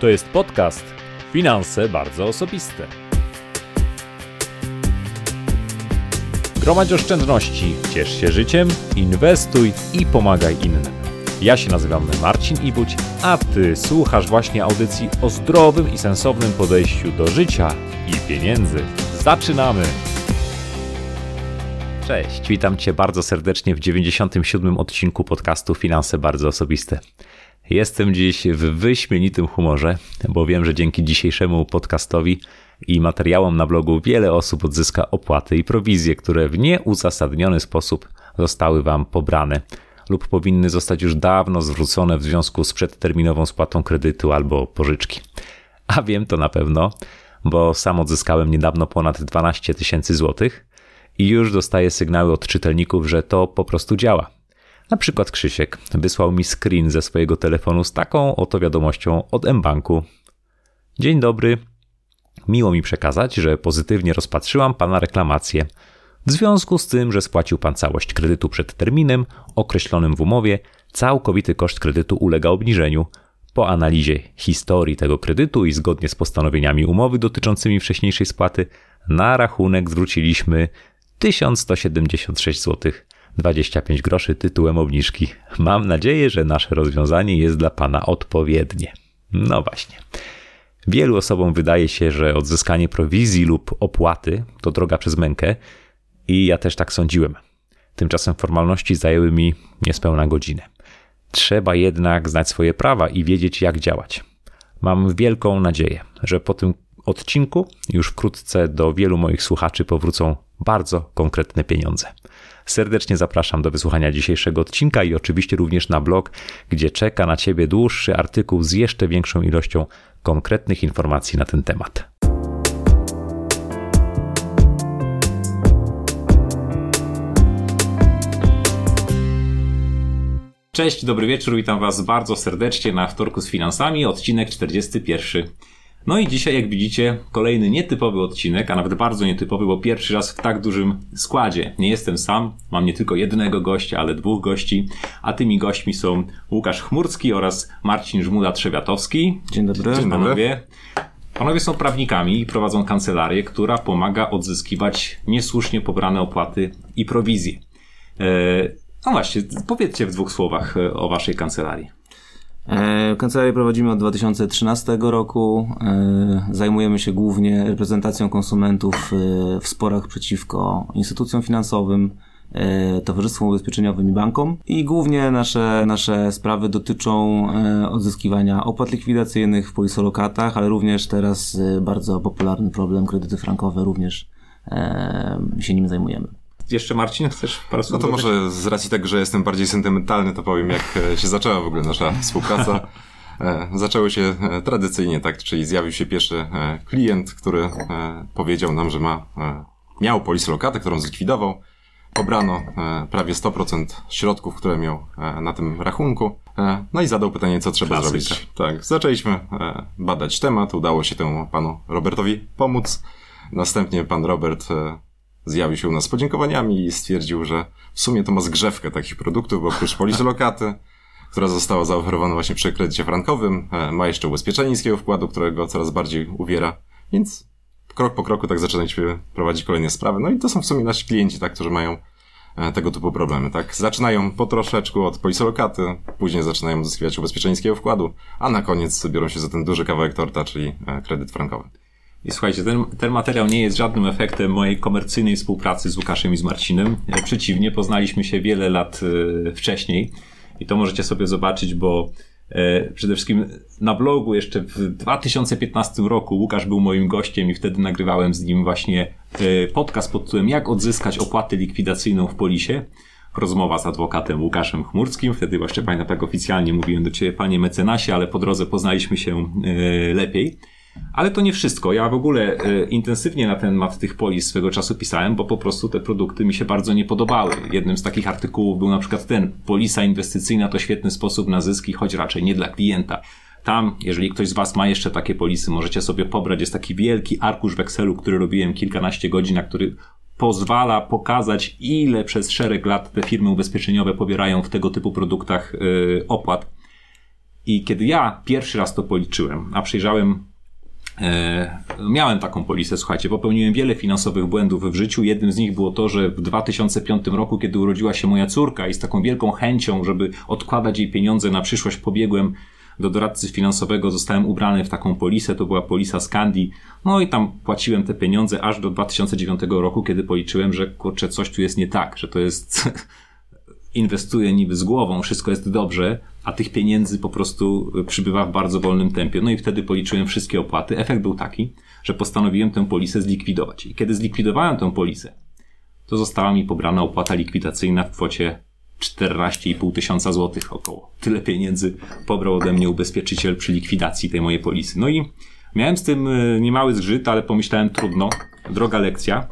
To jest podcast Finanse bardzo osobiste. Gromadź oszczędności, ciesz się życiem, inwestuj i pomagaj innym. Ja się nazywam Marcin Ibuć, a Ty słuchasz właśnie audycji o zdrowym i sensownym podejściu do życia i pieniędzy. Zaczynamy! Cześć, witam Cię bardzo serdecznie w 97. odcinku podcastu Finanse bardzo osobiste. Jestem dziś w wyśmienitym humorze, bo wiem, że dzięki dzisiejszemu podcastowi i materiałom na blogu wiele osób odzyska opłaty i prowizje, które w nieuzasadniony sposób zostały Wam pobrane lub powinny zostać już dawno zwrócone w związku z przedterminową spłatą kredytu albo pożyczki. A wiem to na pewno, bo sam odzyskałem niedawno ponad 12 tysięcy złotych i już dostaję sygnały od czytelników, że to po prostu działa. Na przykład Krzysiek wysłał mi screen ze swojego telefonu z taką oto wiadomością od mBanku. Dzień dobry. Miło mi przekazać, że pozytywnie rozpatrzyłam pana reklamację. W związku z tym, że spłacił pan całość kredytu przed terminem określonym w umowie, całkowity koszt kredytu ulega obniżeniu. Po analizie historii tego kredytu i zgodnie z postanowieniami umowy dotyczącymi wcześniejszej spłaty, na rachunek zwróciliśmy 1176 zł 25 groszy tytułem obniżki. Mam nadzieję, że nasze rozwiązanie jest dla Pana odpowiednie. No właśnie. Wielu osobom wydaje się, że odzyskanie prowizji lub opłaty to droga przez mękę i ja też tak sądziłem. Tymczasem formalności zajęły mi niespełna godzinę. Trzeba jednak znać swoje prawa i wiedzieć, jak działać. Mam wielką nadzieję, że po tym odcinku już wkrótce do wielu moich słuchaczy powrócą bardzo konkretne pieniądze. Serdecznie zapraszam do wysłuchania dzisiejszego odcinka i oczywiście również na blog, gdzie czeka na Ciebie dłuższy artykuł z jeszcze większą ilością konkretnych informacji na ten temat. Cześć, dobry wieczór, witam Was bardzo serdecznie na wtorku z finansami, odcinek 41. No i dzisiaj, jak widzicie, kolejny nietypowy odcinek, a nawet bardzo nietypowy, bo pierwszy raz w tak dużym składzie. Nie jestem sam, mam nie tylko jednego gościa, ale dwóch gości, a tymi gośćmi są Łukasz Chmurski oraz Marcin Żmuda-Trzewiatowski. Dzień dobry. Dzień panowie. Panowie są prawnikami i prowadzą kancelarię, która pomaga odzyskiwać niesłusznie pobrane opłaty i prowizje. E, no właśnie, powiedzcie w dwóch słowach e, o waszej kancelarii. E, kancelarię prowadzimy od 2013 roku. E, zajmujemy się głównie reprezentacją konsumentów e, w sporach przeciwko instytucjom finansowym, towarzystwom ubezpieczeniowym i bankom. I głównie nasze, nasze sprawy dotyczą odzyskiwania opłat likwidacyjnych w polisolokatach, ale również teraz bardzo popularny problem kredyty frankowe, również się nim zajmujemy. Jeszcze Marcin, chcesz parę słów? No to może z racji tego, że jestem bardziej sentymentalny, to powiem, jak e, się zaczęła w ogóle nasza współpraca. E, zaczęło się e, tradycyjnie, tak, czyli zjawił się pierwszy klient, który powiedział nam, że ma, miał polis lokatę, którą zlikwidował. Pobrano prawie 100% środków, które miał na tym rachunku. No i zadał pytanie, co trzeba zrobić. Tak, zaczęliśmy badać temat, udało się temu panu Robertowi pomóc. Następnie pan Robert zjawił się u nas z podziękowaniami i stwierdził, że w sumie to ma zgrzewkę takich produktów, bo oprócz polisy lokaty, która została zaoferowana właśnie przy kredycie frankowym, e, ma jeszcze ubezpieczenie niskiego wkładu, którego coraz bardziej uwiera, więc krok po kroku tak zaczynaliśmy prowadzić kolejne sprawy. No i to są w sumie nasi klienci, tak, którzy mają e, tego typu problemy, tak? Zaczynają po troszeczku od polisy lokaty, później zaczynają uzyskiwać ubezpieczenie wkładu, a na koniec biorą się za ten duży kawałek torta, czyli e, kredyt frankowy. I słuchajcie, ten, ten materiał nie jest żadnym efektem mojej komercyjnej współpracy z Łukaszem i z Marcinem. Przeciwnie, poznaliśmy się wiele lat e, wcześniej i to możecie sobie zobaczyć, bo e, przede wszystkim na blogu jeszcze w 2015 roku Łukasz był moim gościem i wtedy nagrywałem z nim właśnie e, podcast pod tytułem Jak odzyskać opłatę likwidacyjną w polisie. Rozmowa z adwokatem Łukaszem Chmurskim. Wtedy właśnie pamiętam tak oficjalnie mówiłem do ciebie, panie mecenasie, ale po drodze poznaliśmy się lepiej. Ale to nie wszystko. Ja w ogóle e, intensywnie na temat tych polis swego czasu pisałem, bo po prostu te produkty mi się bardzo nie podobały. Jednym z takich artykułów był na przykład ten, polisa inwestycyjna to świetny sposób na zyski, choć raczej nie dla klienta. Tam, jeżeli ktoś z Was ma jeszcze takie polisy, możecie sobie pobrać. Jest taki wielki arkusz w Excelu, który robiłem kilkanaście godzin, na który pozwala pokazać, ile przez szereg lat te firmy ubezpieczeniowe pobierają w tego typu produktach yy, opłat. I kiedy ja pierwszy raz to policzyłem, a przejrzałem E, miałem taką polisę, słuchajcie, popełniłem wiele finansowych błędów w życiu. Jednym z nich było to, że w 2005 roku, kiedy urodziła się moja córka i z taką wielką chęcią, żeby odkładać jej pieniądze na przyszłość, pobiegłem do doradcy finansowego, zostałem ubrany w taką polisę, to była polisa Scandi, no i tam płaciłem te pieniądze aż do 2009 roku, kiedy policzyłem, że kurczę, coś tu jest nie tak, że to jest inwestuję niby z głową, wszystko jest dobrze, a tych pieniędzy po prostu przybywa w bardzo wolnym tempie. No i wtedy policzyłem wszystkie opłaty. Efekt był taki, że postanowiłem tę polisę zlikwidować. I kiedy zlikwidowałem tę polisę, to została mi pobrana opłata likwidacyjna w kwocie 14,5 tysiąca złotych około. Tyle pieniędzy pobrał ode mnie ubezpieczyciel przy likwidacji tej mojej polisy. No i miałem z tym e, niemały zgrzyt, ale pomyślałem trudno, droga lekcja.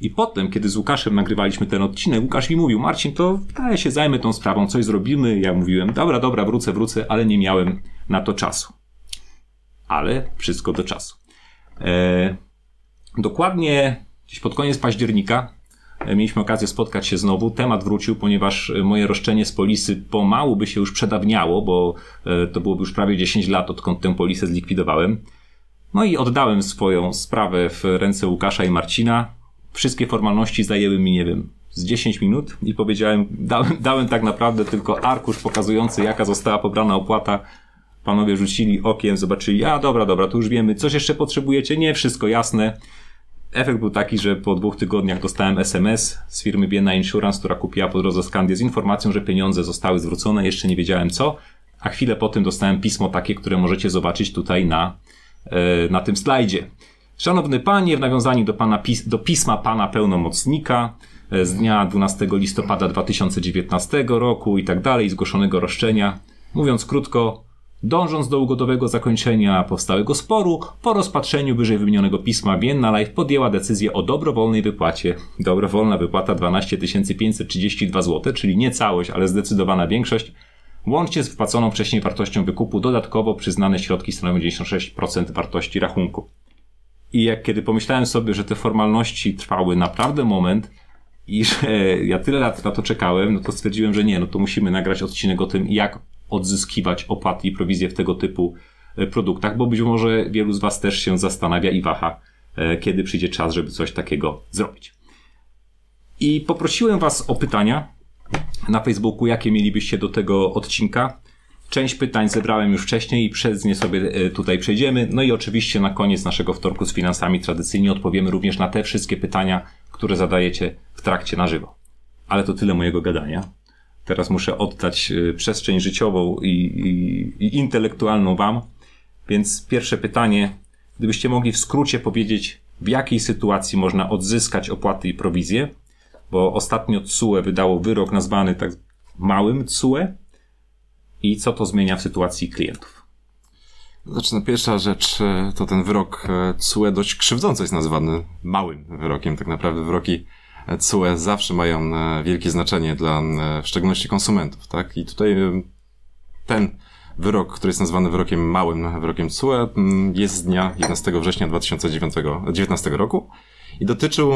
I potem, kiedy z Łukaszem nagrywaliśmy ten odcinek, Łukasz mi mówił, Marcin, to ja się zajmę tą sprawą, coś zrobimy. Ja mówiłem, dobra, dobra, wrócę, wrócę, ale nie miałem na to czasu. Ale wszystko do czasu. E, dokładnie gdzieś pod koniec października e, mieliśmy okazję spotkać się znowu. Temat wrócił, ponieważ e, moje roszczenie z polisy pomału by się już przedawniało, bo e, to byłoby już prawie 10 lat, odkąd tę polisę zlikwidowałem. No i oddałem swoją sprawę w ręce Łukasza i Marcina wszystkie formalności zajęły mi, nie wiem, z 10 minut i powiedziałem, dałem, dałem tak naprawdę tylko arkusz pokazujący, jaka została pobrana opłata. Panowie rzucili okiem, zobaczyli, a dobra, dobra, to już wiemy, coś jeszcze potrzebujecie? Nie, wszystko jasne. Efekt był taki, że po dwóch tygodniach dostałem SMS z firmy Biena Insurance, która kupiła po drodze Skandię z informacją, że pieniądze zostały zwrócone, jeszcze nie wiedziałem co, a chwilę po tym dostałem pismo takie, które możecie zobaczyć tutaj na, e, na tym slajdzie. Szanowny Panie, w nawiązaniu do, pana, do pisma Pana Pełnomocnika e, z dnia 12 listopada 2019 roku i tak dalej, zgłoszonego roszczenia, mówiąc krótko, Dążąc do ugodowego zakończenia powstałego sporu, po rozpatrzeniu wyżej wymienionego pisma Bienna Life podjęła decyzję o dobrowolnej wypłacie. Dobrowolna wypłata 12 532 zł, czyli nie całość, ale zdecydowana większość, łącznie z wpłaconą wcześniej wartością wykupu dodatkowo przyznane środki stanowią 96% wartości rachunku. I jak kiedy pomyślałem sobie, że te formalności trwały naprawdę moment i że ja tyle lat na to czekałem, no to stwierdziłem, że nie, no to musimy nagrać odcinek o tym, jak odzyskiwać opłaty i prowizje w tego typu e, produktach, bo być może wielu z Was też się zastanawia i waha, e, kiedy przyjdzie czas, żeby coś takiego zrobić. I poprosiłem Was o pytania na Facebooku, jakie mielibyście do tego odcinka. Część pytań zebrałem już wcześniej i przez nie sobie e, tutaj przejdziemy. No i oczywiście na koniec naszego wtorku z finansami tradycyjnie odpowiemy również na te wszystkie pytania, które zadajecie w trakcie na żywo. Ale to tyle mojego gadania. Teraz muszę oddać e, przestrzeń życiową i, i, i intelektualną Wam. Więc pierwsze pytanie, gdybyście mogli w skrócie powiedzieć, w jakiej sytuacji można odzyskać opłaty i prowizje, bo ostatnio CUE wydało wyrok nazwany tak małym CUE, i co to zmienia w sytuacji klientów? Znaczy, no pierwsza rzecz e, to ten wyrok e, CUE dość krzywdząco jest nazywany małym wyrokiem. Tak naprawdę wyroki e, CUE zawsze mają wielkie znaczenie dla w szczególności konsumentów, tak? I tutaj ten wyrok, który jest nazwany wyrokiem małym, wyrokiem CUE, jest z dnia 11 września 2019 roku i dotyczył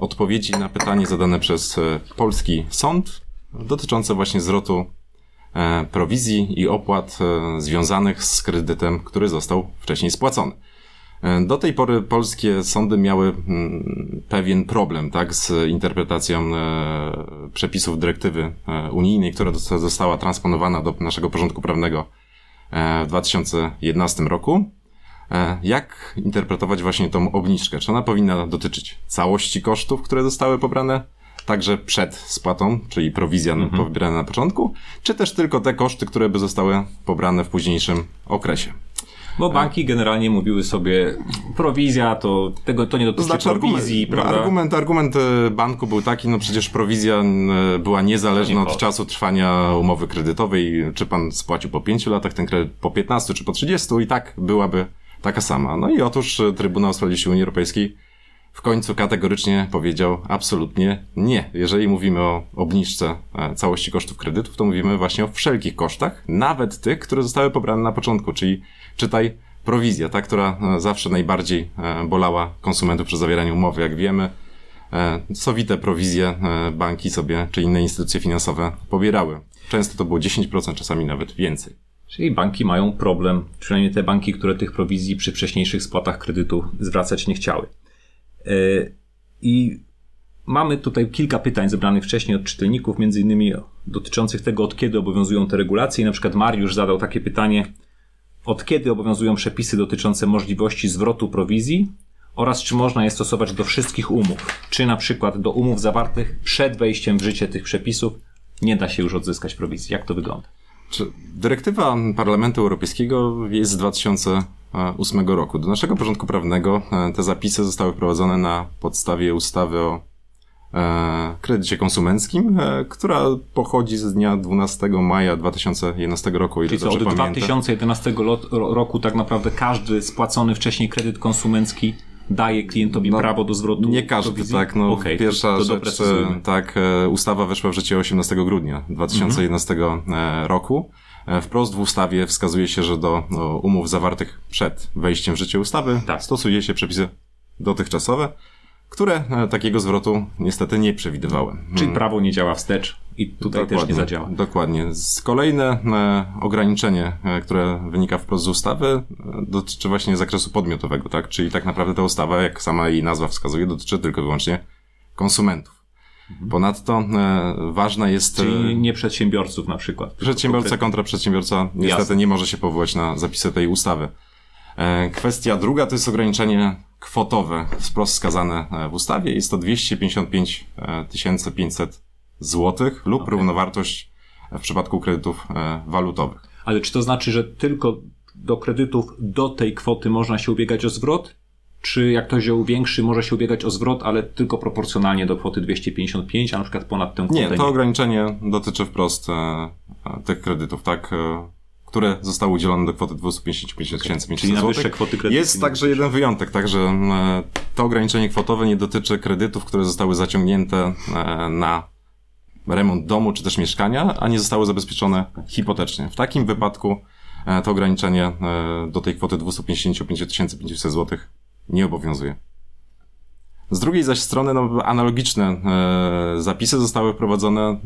odpowiedzi na pytanie zadane przez polski sąd dotyczące właśnie zwrotu E, prowizji i opłat e, związanych z kredytem, który został wcześniej spłacony. E, do tej pory polskie sądy miały mm, pewien problem, tak, z interpretacją przepisów dyrektywy unijnej, która została transponowana do naszego porządku prawnego w 2011 roku. Jak interpretować właśnie tą obniżkę? Czy ona powinna dotyczyć całości kosztów, które zostały pobrane, także przed spłatą, czyli prowizja mhm. pobierana na początku, czy też tylko te koszty, które by zostały pobrane w późniejszym okresie. Bo banki generalnie mówiły sobie, prowizja to tego to nie dotyczy znaczy, prowizji, argument, prawda? Argument, argument e, banku był taki, no przecież prowizja e, była niezależna od czasu trwania umowy kredytowej. Czy pan spłacił po 5 latach ten kredyt, po 15 czy po 30 i tak byłaby taka sama. No i otóż e, Trybunał Sprawiedliwości Unii Europejskiej w końcu kategorycznie powiedział absolutnie nie. Jeżeli mówimy o obniżce e, całości kosztów kredytów, to mówimy właśnie o wszelkich kosztach, nawet tych, które zostały pobrane na początku, czyli czytaj prowizja, ta, która e, zawsze najbardziej e, bolała konsumentów przy zawieraniu umowy, jak wiemy. Sowite prowizje banki sobie, czy inne instytucje finansowe pobierały. Często to było 10%, czasami nawet więcej. Czyli banki mają problem, przynajmniej te banki, które tych prowizji przy wcześniejszych spłatach kredytu zwracać nie chciały. E, I mamy tutaj kilka pytań zebranych wcześniej od czytelników, między innymi dotyczących tego, od kiedy obowiązują te regulacje. I na przykład Mariusz zadał takie pytanie, od kiedy obowiązują przepisy dotyczące możliwości zwrotu prowizji oraz czy można je stosować do wszystkich umów, czy na przykład do umów zawartych przed wejściem w życie tych przepisów nie da się już odzyskać prowizji. Jak to wygląda? Dyrektywa Parlamentu Europejskiego jest z 2008 roku. Do naszego porządku prawnego e, te zapisy zostały wprowadzone na podstawie ustawy o e, kredycie konsumenckim, e, która pochodzi z dnia 12 maja 2011 roku. Czyli co, od pamiętam. 2011 roku tak naprawdę każdy spłacony wcześniej kredyt konsumencki daje klientowi no, prawo do zwrotu Nie każdy, tak. No, okay, pierwsza to, to rzecz, tak, ustawa weszła w życie 18 grudnia 2011 mhm. roku. E, wprost w ustawie wskazuje się, że do umów zawartych przed wejściem w życie ustawy tak. stosuje się przepisy dotychczasowe, które e, takiego zwrotu niestety nie przewidywały. Czyli hmm. prawo nie działa wstecz i tutaj dokładnie, też nie zadziała. Dokładnie. Z kolejne e, ograniczenie, które wynika wprost z ustawy, dotyczy właśnie zakresu podmiotowego, tak? Czyli tak naprawdę ta ustawa, jak sama jej nazwa wskazuje, dotyczy tylko i wyłącznie konsumentów. Mhm. Ponadto e, ważna jest... Czyli e, nie przedsiębiorców na przykład. Przedsiębiorca kontra przedsiębiorca niestety Jasne. nie może się powołać na zapisy tej ustawy. E, kwestia druga to jest ograniczenie kwotowe, wprost wskazane e, w ustawie. Jest to 255 500 złotych lub okay. równowartość w przypadku kredytów e, walutowych. Ale czy to znaczy, że tylko do kredytów do tej kwoty można się ubiegać o zwrot? czy jak ktoś wziął większy, może się ubiegać o zwrot, ale tylko proporcjonalnie do kwoty 255, a na przykład ponad tę kwotę. Nie, to nie. ograniczenie dotyczy wprost e, e, tych kredytów, tak? Które zostały udzielone do kwoty 255 tysięcy okay. Czyli na wyższe kwoty kredytu. Jest także jeden wyjątek, także e, to ograniczenie kwotowe nie dotyczy kredytów, które zostały zaciągnięte e, na remont domu czy też mieszkania, a nie zostały zabezpieczone hipotecznie. W takim wypadku e, to ograniczenie do tej kwoty 255 500 złotych nie obowiązuje. Z drugiej zaś strony no, analogiczne zapisy zostały wprowadzone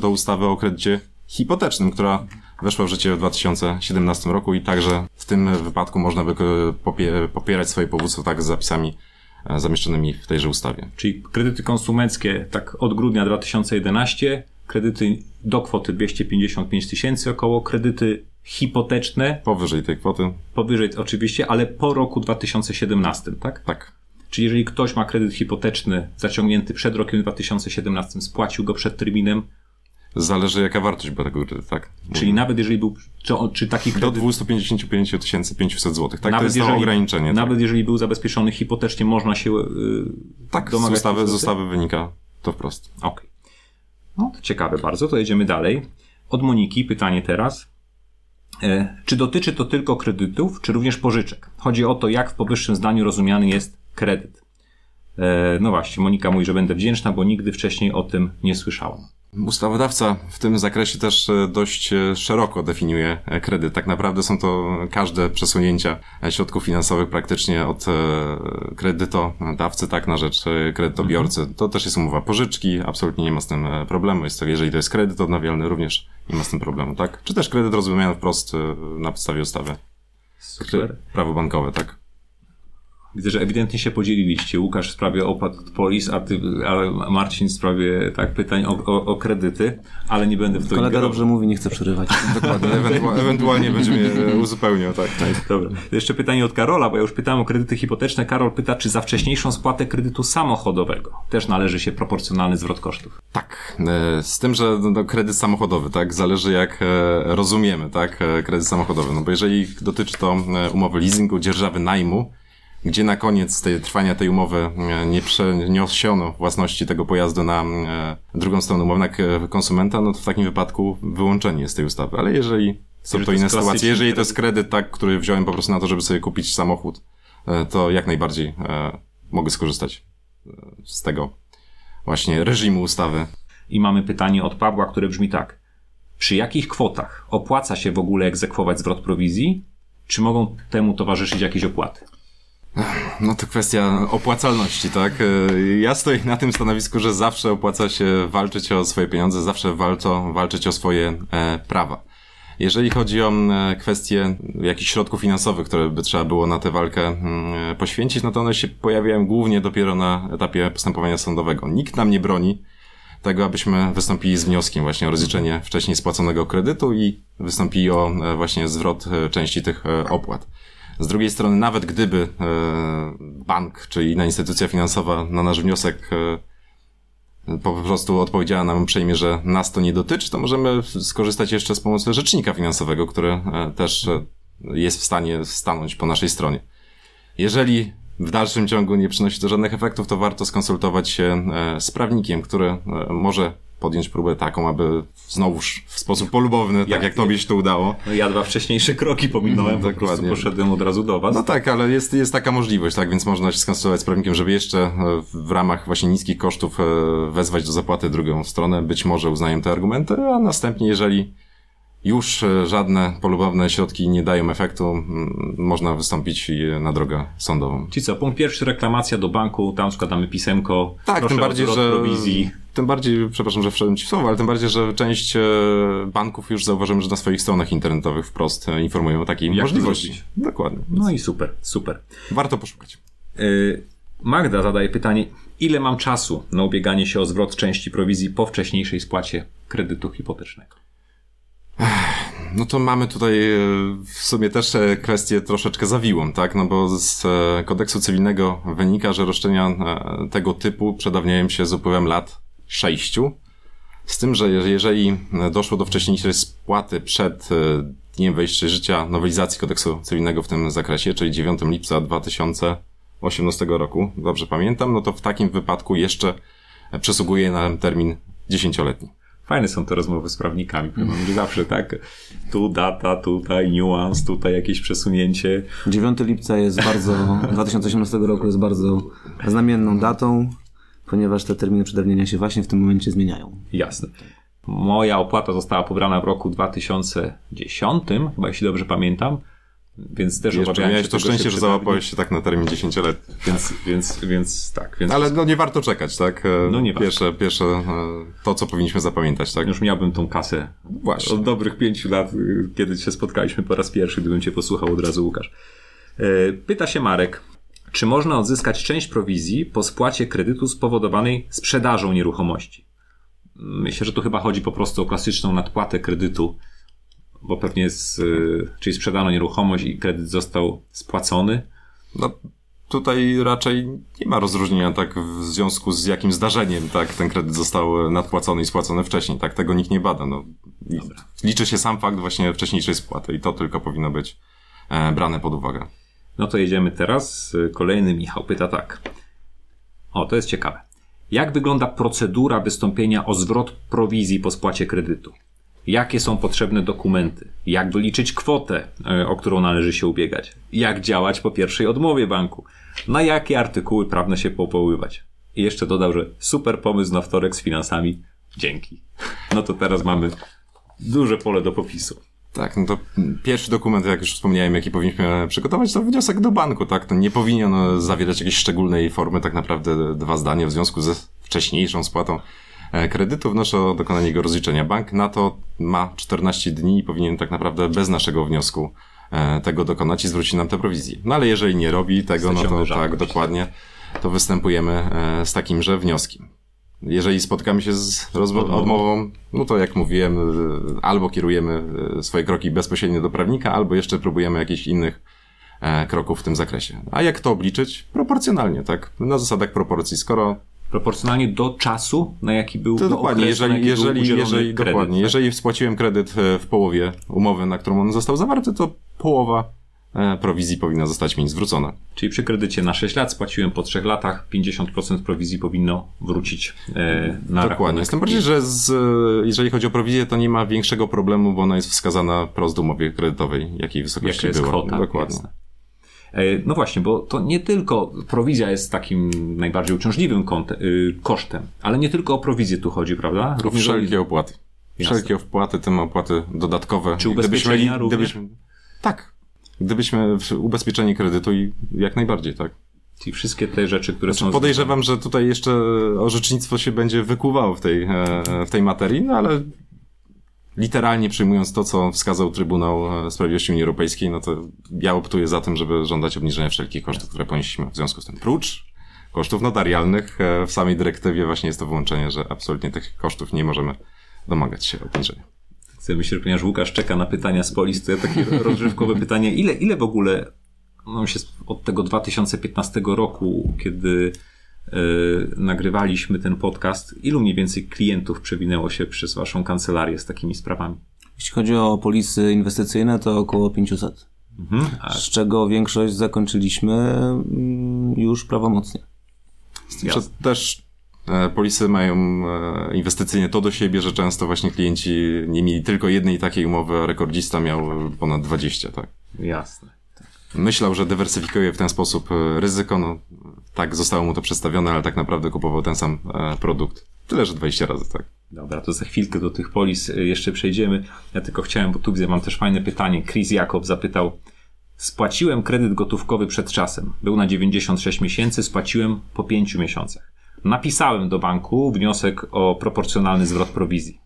do ustawy o kredycie hipotecznym, która weszła w życie w 2017 roku i także w tym wypadku można by popierać swoje powództwo tak z zapisami e, zamieszczonymi w tejże ustawie. Czyli kredyty konsumenckie tak od grudnia 2011, kredyty do kwoty 255 tysięcy około, kredyty hipoteczne. Powyżej tej kwoty. Powyżej oczywiście, ale po roku 2017, tak? Tak. Czyli jeżeli ktoś ma kredyt hipoteczny zaciągnięty przed rokiem 2017, spłacił go przed terminem. Zależy jaka wartość była tego kredytu, tak? Czyli nawet jeżeli był, czy, czy taki kredyt... Do 255 500 zł, tak? Nawet to jest jeżeli, to ograniczenie. Tak. Nawet jeżeli był zabezpieczony hipotecznie, można się yy, Tak, z ustawy, z ustawy wynika to wprost. Okej. Okay. No to ciekawe bardzo, to jedziemy dalej. Od Moniki pytanie teraz. E, czy dotyczy to tylko kredytów, czy również pożyczek? Chodzi o to, jak w powyższym zdaniu rozumiany jest kredyt. E, no właśnie, Monika mówi, że będę wdzięczna, bo nigdy wcześniej o tym nie słyszałam. Ustawodawca w tym zakresie też e, dość e, szeroko definiuje e, kredyt. Tak naprawdę są to każde przesunięcia środków finansowych praktycznie od kredytodawcy, tak, na rzecz kredytobiorcy. Mhm. To też jest umowa pożyczki, absolutnie nie ma z tym problemu. Jest to, jeżeli to jest kredyt odnawialny, również nie ma z tym problemu, tak? Czy też kredyt rozumiany wprost na podstawie ustawy. Super. Prawo bankowe, tak. Widzę, że ewidentnie się podzieliliście. Łukasz w sprawie opłat polis, a ty, a Marcin w sprawie tak, pytań o, o, o kredyty, ale nie będę w to Kolega dobrze mówi, nie chcę przerywać. Dokładnie, ewentu ewentualnie będziemy uzupełniał, tak. tak. Dobra. Jeszcze pytanie od Karola, bo ja już pytałem o kredyty hipoteczne. Karol pyta, czy za wcześniejszą spłatę kredytu samochodowego też należy się proporcjonalny zwrot kosztów? Tak. E, z tym, że no, kredyt samochodowy, tak, zależy jak e, rozumiemy, tak, e, kredyt samochodowy. No bo jeżeli dotyczy to umowy leasingu, dzierżawy najmu, gdzie na koniec tej, trwania tej umowy e, nie przeniesiono własności tego pojazdu na e, drugą stronę umowy, na konsumenta, no to w takim wypadku wyłączenie jest tej ustawy. Ale jeżeli są jeżeli to inne sytuacje, jeżeli to jest kredyt, tak, który wziąłem po prostu na to, żeby sobie kupić samochód, e, to jak najbardziej mogę skorzystać z tego właśnie reżimu ustawy. I mamy pytanie od Pawła, które brzmi tak. Przy jakich kwotach opłaca się w ogóle egzekwować zwrot prowizji? Czy mogą temu towarzyszyć jakieś opłaty? No to kwestia opłacalności, tak? E, ja stoję na tym stanowisku, że zawsze opłaca się walczyć o swoje pieniądze, zawsze warto walczyć o swoje e, prawa. Jeżeli chodzi o e, kwestie jakichś środków finansowych, które by trzeba było na tę walkę mm, poświęcić, no to one się pojawiają głównie dopiero na etapie postępowania sądowego. Nikt nam nie broni tego, abyśmy wystąpili z wnioskiem właśnie o rozliczenie wcześniej spłaconego kredytu i wystąpili o właśnie zwrot części tych opłat. Z drugiej strony, nawet gdyby bank czy inna instytucja finansowa na nasz wniosek po prostu odpowiedziała nam uprzejmie, że nas to nie dotyczy, to możemy skorzystać jeszcze z pomocy rzecznika finansowego, który e, też e, jest w stanie stanąć po naszej stronie. Jeżeli w dalszym ciągu nie przynosi to żadnych efektów, to warto skonsultować się e, z prawnikiem, który może podjąć próbę taką, aby znowuż w sposób polubowny, tak jak, tobie się to udało. No ja dwa wcześniejsze kroki pominąłem, Dokładnie. po poszedłem od razu do was. No tak, ale jest, jest taka możliwość, tak, więc można się skonsultować z prawnikiem, żeby jeszcze e, w ramach właśnie niskich kosztów e, wezwać do zapłaty drugą stronę. Być może uznają te argumenty, a następnie, jeżeli już e, żadne polubowne środki nie dają efektu, można wystąpić na drogę sądową. Czyli co, punkt pierwszy, reklamacja do banku, tam składamy pisemko. Tak, tym bardziej, że prowizji. Tym bardziej, przepraszam, że wszedłem ci w słowo, ale tym bardziej, że część e, banków już zauważyłem, że na swoich stronach internetowych wprost e, informują o takiej Jak możliwości. Dokładnie. No i super, super. Warto poszukać. Magda zadaje pytanie, ile mam czasu na ubieganie się o zwrot części prowizji po wcześniejszej spłacie kredytu hipotecznego? No to mamy tutaj e, w sumie też e, kwestię troszeczkę zawiłą, tak? No bo z e, kodeksu cywilnego wynika, że roszczenia tego typu przedawniają się z upływem lat sześciu. Z tym, że jeżeli doszło do wcześniejszej spłaty przed dniem wejścia życia nowelizacji kodeksu cywilnego w tym zakresie, czyli 9 lipca 2018 roku, dobrze pamiętam, no to w takim wypadku jeszcze przysługuje nam termin dziesięcioletni. Fajne są te rozmowy z prawnikami, że zawsze tak, tu data, tutaj niuans, tutaj jakieś przesunięcie. 9 lipca jest bardzo, 2018 roku jest bardzo znamienną datą, ponieważ te terminy przedawnienia się właśnie w tym momencie zmieniają. Jasne. Moja opłata została pobrana w roku 2010, chyba jeśli dobrze pamiętam. Więc też Jeszcze obawiałem miałeś to szczęście, że załapałeś się tak na termin 10-letni. Więc, więc, więc tak. Więc... Ale no nie warto czekać, tak? E, no nie pierwsze, warto. Pierwsze e, to, co powinniśmy zapamiętać, tak? Już miałbym tą kasę Właśnie. od dobrych pięciu lat, y, kiedy się spotkaliśmy po raz pierwszy, gdybym cię posłuchał od razu, Łukasz. E, pyta się Marek, czy można odzyskać część prowizji po spłacie kredytu spowodowanej sprzedażą nieruchomości? Myślę, że tu chyba chodzi po prostu o klasyczną nadpłatę kredytu bo pewnie z, y, czyli sprzedano nieruchomość i kredyt został spłacony. No, tutaj raczej nie ma rozróżnienia tak w związku z jakim zdarzeniem tak ten kredyt został nadpłacony i spłacony wcześniej. Tak tego nikt nie bada. No, liczy się sam fakt właśnie wcześniejszej spłaty i to tylko powinno być e, brane pod uwagę. No to jedziemy teraz. Kolejny Michał pyta tak. O, to jest ciekawe. Jak wygląda procedura wystąpienia o zwrot prowizji po spłacie kredytu? jakie są potrzebne dokumenty, jak wyliczyć kwotę, e, o którą należy się ubiegać, jak działać po pierwszej odmowie banku, na jakie artykuły prawne się powoływać. I jeszcze dodał, że super pomysł na wtorek z finansami. Dzięki. No to teraz mamy duże pole do popisu. Tak, no to pierwszy dokument, jak już wspomniałem, jaki powinniśmy przygotować, to wniosek do banku, tak? To nie powinien zawierać jakiejś szczególnej formy, tak naprawdę dwa zdania w związku ze wcześniejszą spłatą E, kredytu, wnoszę o dokonanie jego rozliczenia. Bank na to ma 14 dni i powinien tak naprawdę bez naszego wniosku e, tego dokonać i zwrócić nam te prowizje. No ale jeżeli nie robi tego, no to tak, dokładnie, to występujemy e, z takimże wnioskiem. Jeżeli spotkamy się z odmową, no to jak mówiłem, albo kierujemy swoje kroki bezpośrednio do prawnika, albo jeszcze próbujemy jakichś innych kroków w tym zakresie. A jak to obliczyć? Proporcjonalnie, tak? Na zasadach proporcji. Skoro proporcjonalnie do czasu, na jaki był to dokładnie, okres, jeżeli, jeżeli, jeżeli, kredyt, dokładnie, tak? jeżeli spłaciłem kredyt e, w połowie umowy, na którą on został zawarty, to połowa e, prowizji powinna zostać mi zwrócona. Czyli przy kredycie na 6 lat spłaciłem po 3 latach, 50% prowizji powinno wrócić e, na Dokładnie. Jestem bardziej, że z, jeżeli chodzi o prowizję, to nie ma większego problemu, bo ona jest wskazana prost w umowie kredytowej, jakiej wysokości Jaka była. Kwota, Dokładnie. Jasne. E, no właśnie, bo to nie tylko prowizja jest takim najbardziej uciążliwym y, kosztem, ale nie tylko o prowizję tu chodzi, prawda? Również wszelkie opłaty. Jasne. Wszelkie opłaty, tym opłaty dodatkowe. Czy ubezpieczenia gdybyśmy, gdybyśmy, Tak. Gdybyśmy ubezpieczeni kredytu i jak najbardziej, tak. Czyli wszystkie te rzeczy, które znaczy, są... Podejrzewam, że tutaj jeszcze orzecznictwo się będzie wykuwało w tej, e, w tej materii, no ale literalnie przyjmując to, co wskazał Trybunał Sprawiedliwości Unii Europejskiej, no to ja optuję za tym, żeby żądać obniżenia wszelkich kosztów, które ponieśliśmy w związku z tym. Prócz kosztów notarialnych w samej dyrektywie właśnie jest to wyłączenie, że absolutnie tych kosztów nie możemy domagać się obniżenia. Chcę myślę, że ponieważ Łukasz czeka na pytania z Polis, to ja takie rozgrzewkowe pytanie. Ile, ile w ogóle no się od tego 2015 roku, kiedy yy, nagrywaliśmy ten podcast, ilu mniej więcej klientów przewinęło się przez waszą kancelarię z takimi sprawami? Jeśli chodzi o polisy inwestycyjne, to około 500. Mhm. Z czego większość zakończyliśmy mm, już prawomocnie. Że też E, polisy mają e, inwestycyjnie to do siebie, że często właśnie klienci nie mieli tylko jednej takiej umowy, a rekordzista miał ponad 20, tak? Jasne. Myślał, że dywersyfikuje w ten sposób e, ryzyko, no tak zostało mu to przedstawione, ale tak naprawdę kupował ten sam produkt. Tyle, że 20 razy, tak. Dobra, to za chwilkę do tych polis jeszcze przejdziemy. Ja tylko chciałem, bo tu widzę, mam też fajne pytanie. Chris Jakob zapytał, spłaciłem kredyt gotówkowy przed czasem. Był na 96 miesięcy, spłaciłem po 5 miesiącach. Napisałem do banku wniosek o proporcjonalny zwrot prowizji.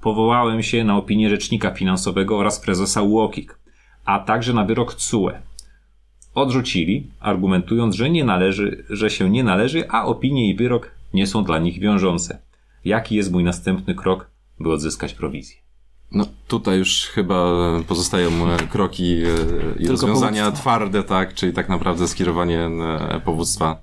Powołałem się na opinię rzecznika finansowego oraz prezesa UOKiK, a także na wyrok CUE. Odrzucili, argumentując, że nie należy, że się nie należy, a opinie i wyrok nie są dla nich wiążące. Jaki jest mój następny krok, by odzyskać prowizję? No tutaj już chyba pozostają e, kroki e, i rozwiązania twarde, tak, czyli tak naprawdę skierowanie e, powództwa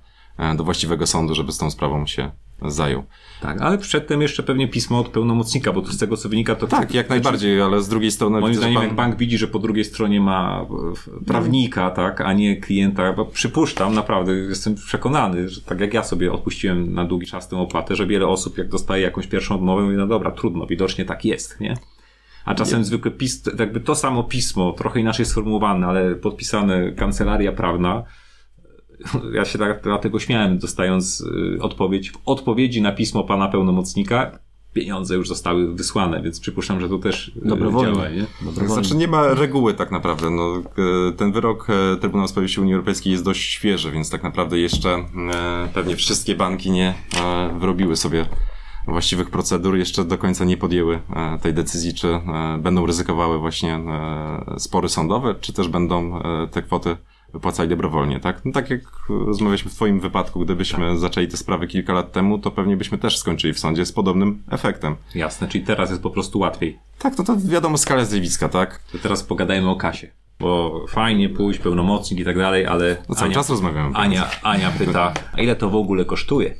do właściwego sądu, żeby z tą sprawą się zajął. Tak, ale przedtem jeszcze pewnie pismo od pełnomocnika, bo z tego co wynika to... Tak, jak najbardziej, ale z drugiej strony... Moim zdaniem pan... jak bank widzi, że po drugiej stronie ma prawnika, tak, a nie klienta, bo przypuszczam, naprawdę jestem przekonany, że tak jak ja sobie odpuściłem na długi czas tę opłatę, że wiele osób jak dostaje jakąś pierwszą odmowę, mówi, no dobra, trudno, widocznie tak jest, nie? A czasem nie. zwykle pis, jakby to samo pismo, trochę inaczej sformułowane, ale podpisane kancelaria prawna, ja się tak, dlatego śmiałem, dostając y, odpowiedź. W odpowiedzi na pismo pana pełnomocnika pieniądze już zostały wysłane, więc przypuszczam, że to też y, Dobrowolnie. działa. Nie? Dobrowolnie. Znaczy nie ma reguły tak naprawdę. No, y, ten wyrok Trybunału Sprawiedliwości Unii Europejskiej jest dość świeży, więc tak naprawdę jeszcze pewnie wszystkie banki nie wyrobiły sobie właściwych procedur, jeszcze do końca nie podjęły tej decyzji, czy będą ryzykowały właśnie spory sądowe, czy też będą te kwoty wypłacali dobrowolnie, tak? No tak jak rozmawialiśmy w twoim wypadku, gdybyśmy tak. zaczęli te sprawy kilka lat temu, to pewnie byśmy też skończyli w sądzie z podobnym efektem. Jasne, czyli teraz jest po prostu łatwiej. Tak, no to wiadomo, skala zjawiska, tak? To teraz pogadajmy o kasie. Bo fajnie pójść, pełnomocnik i tak dalej, ale... No cały Ania, czas rozmawiamy. Ania, Ania pyta, a ile to w ogóle kosztuje?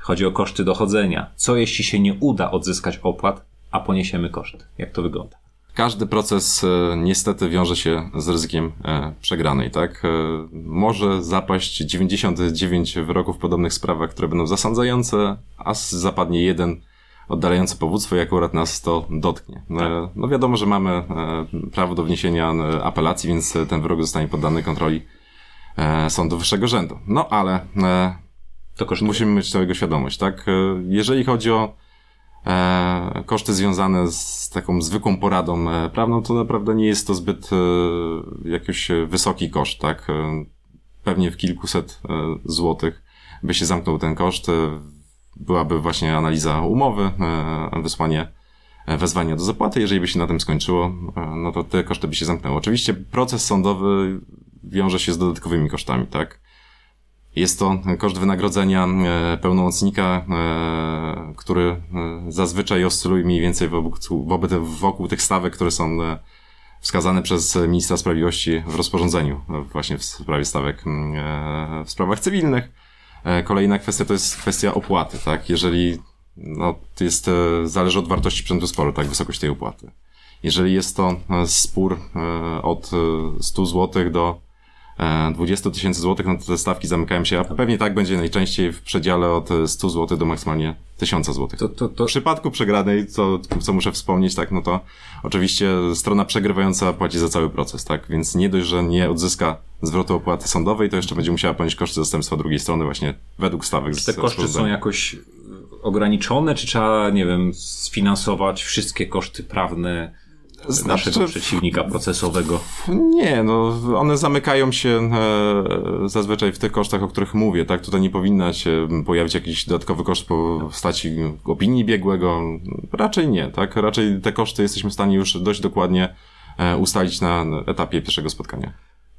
Chodzi o koszty dochodzenia. Co jeśli się nie uda odzyskać opłat, a poniesiemy koszt? Jak to wygląda? Każdy proces e, niestety wiąże się z ryzykiem e, przegranej, tak? E, może zapaść 99 wyroków w podobnych sprawach, które będą zasądzające, a zapadnie jeden oddalający powództwo i akurat nas to dotknie. Tak. No wiadomo, że mamy prawo do wniesienia apelacji, więc ten wyrok zostanie poddany kontroli sądu wyższego rzędu. No ale to musimy mieć tego świadomość, tak? Jeżeli chodzi o koszty związane z taką zwykłą poradą e, prawną, to naprawdę nie jest to zbyt e, jakiś wysoki koszt, tak? E, pewnie w kilkuset e, złotych by się zamknął ten koszt. E, byłaby właśnie analiza umowy, wysłanie wezwania do zapłaty. Jeżeli by się na tym skończyło, no to te koszty by się zamknęły. Oczywiście proces sądowy wiąże się z dodatkowymi kosztami, tak? Jest to koszt wynagrodzenia e, pełnomocnika, e, który e, zazwyczaj oscyluje mniej więcej wokół tych stawek, które są wskazane przez ministra sprawiedliwości w rozporządzeniu właśnie w sprawie stawek w sprawach cywilnych. Kolejna kwestia to jest kwestia opłaty, tak? Jeżeli no, to jest, zależy od wartości przedmiotu sporu, tak, wysokość tej opłaty. Jeżeli jest to spór od 100 zł do 20 e, tysięcy złotych, no to te stawki zamykają się, a pewnie tak będzie najczęściej w przedziale od 100 zł do maksymalnie 1000 złotych. To, to, to... W przypadku przegranej, co, co muszę wspomnieć, tak, no to oczywiście strona przegrywająca płaci za cały proces, tak, więc nie dość, że nie odzyska zwrotu opłaty sądowej, to jeszcze będzie musiała ponieść koszty zastępstwa drugiej strony właśnie według stawek. Czy te koszty są jakoś ograniczone, czy trzeba, nie wiem, sfinansować wszystkie koszty prawne znaczy, naszego przeciwnika procesowego? Nie, no one zamykają się e, zazwyczaj w tych kosztach, o których mówię, tak? Tutaj nie powinna się pojawić jakiś dodatkowy koszt po postaci opinii biegłego. Raczej nie, tak? Raczej te koszty jesteśmy w stanie już dość dokładnie e, ustalić na etapie pierwszego spotkania.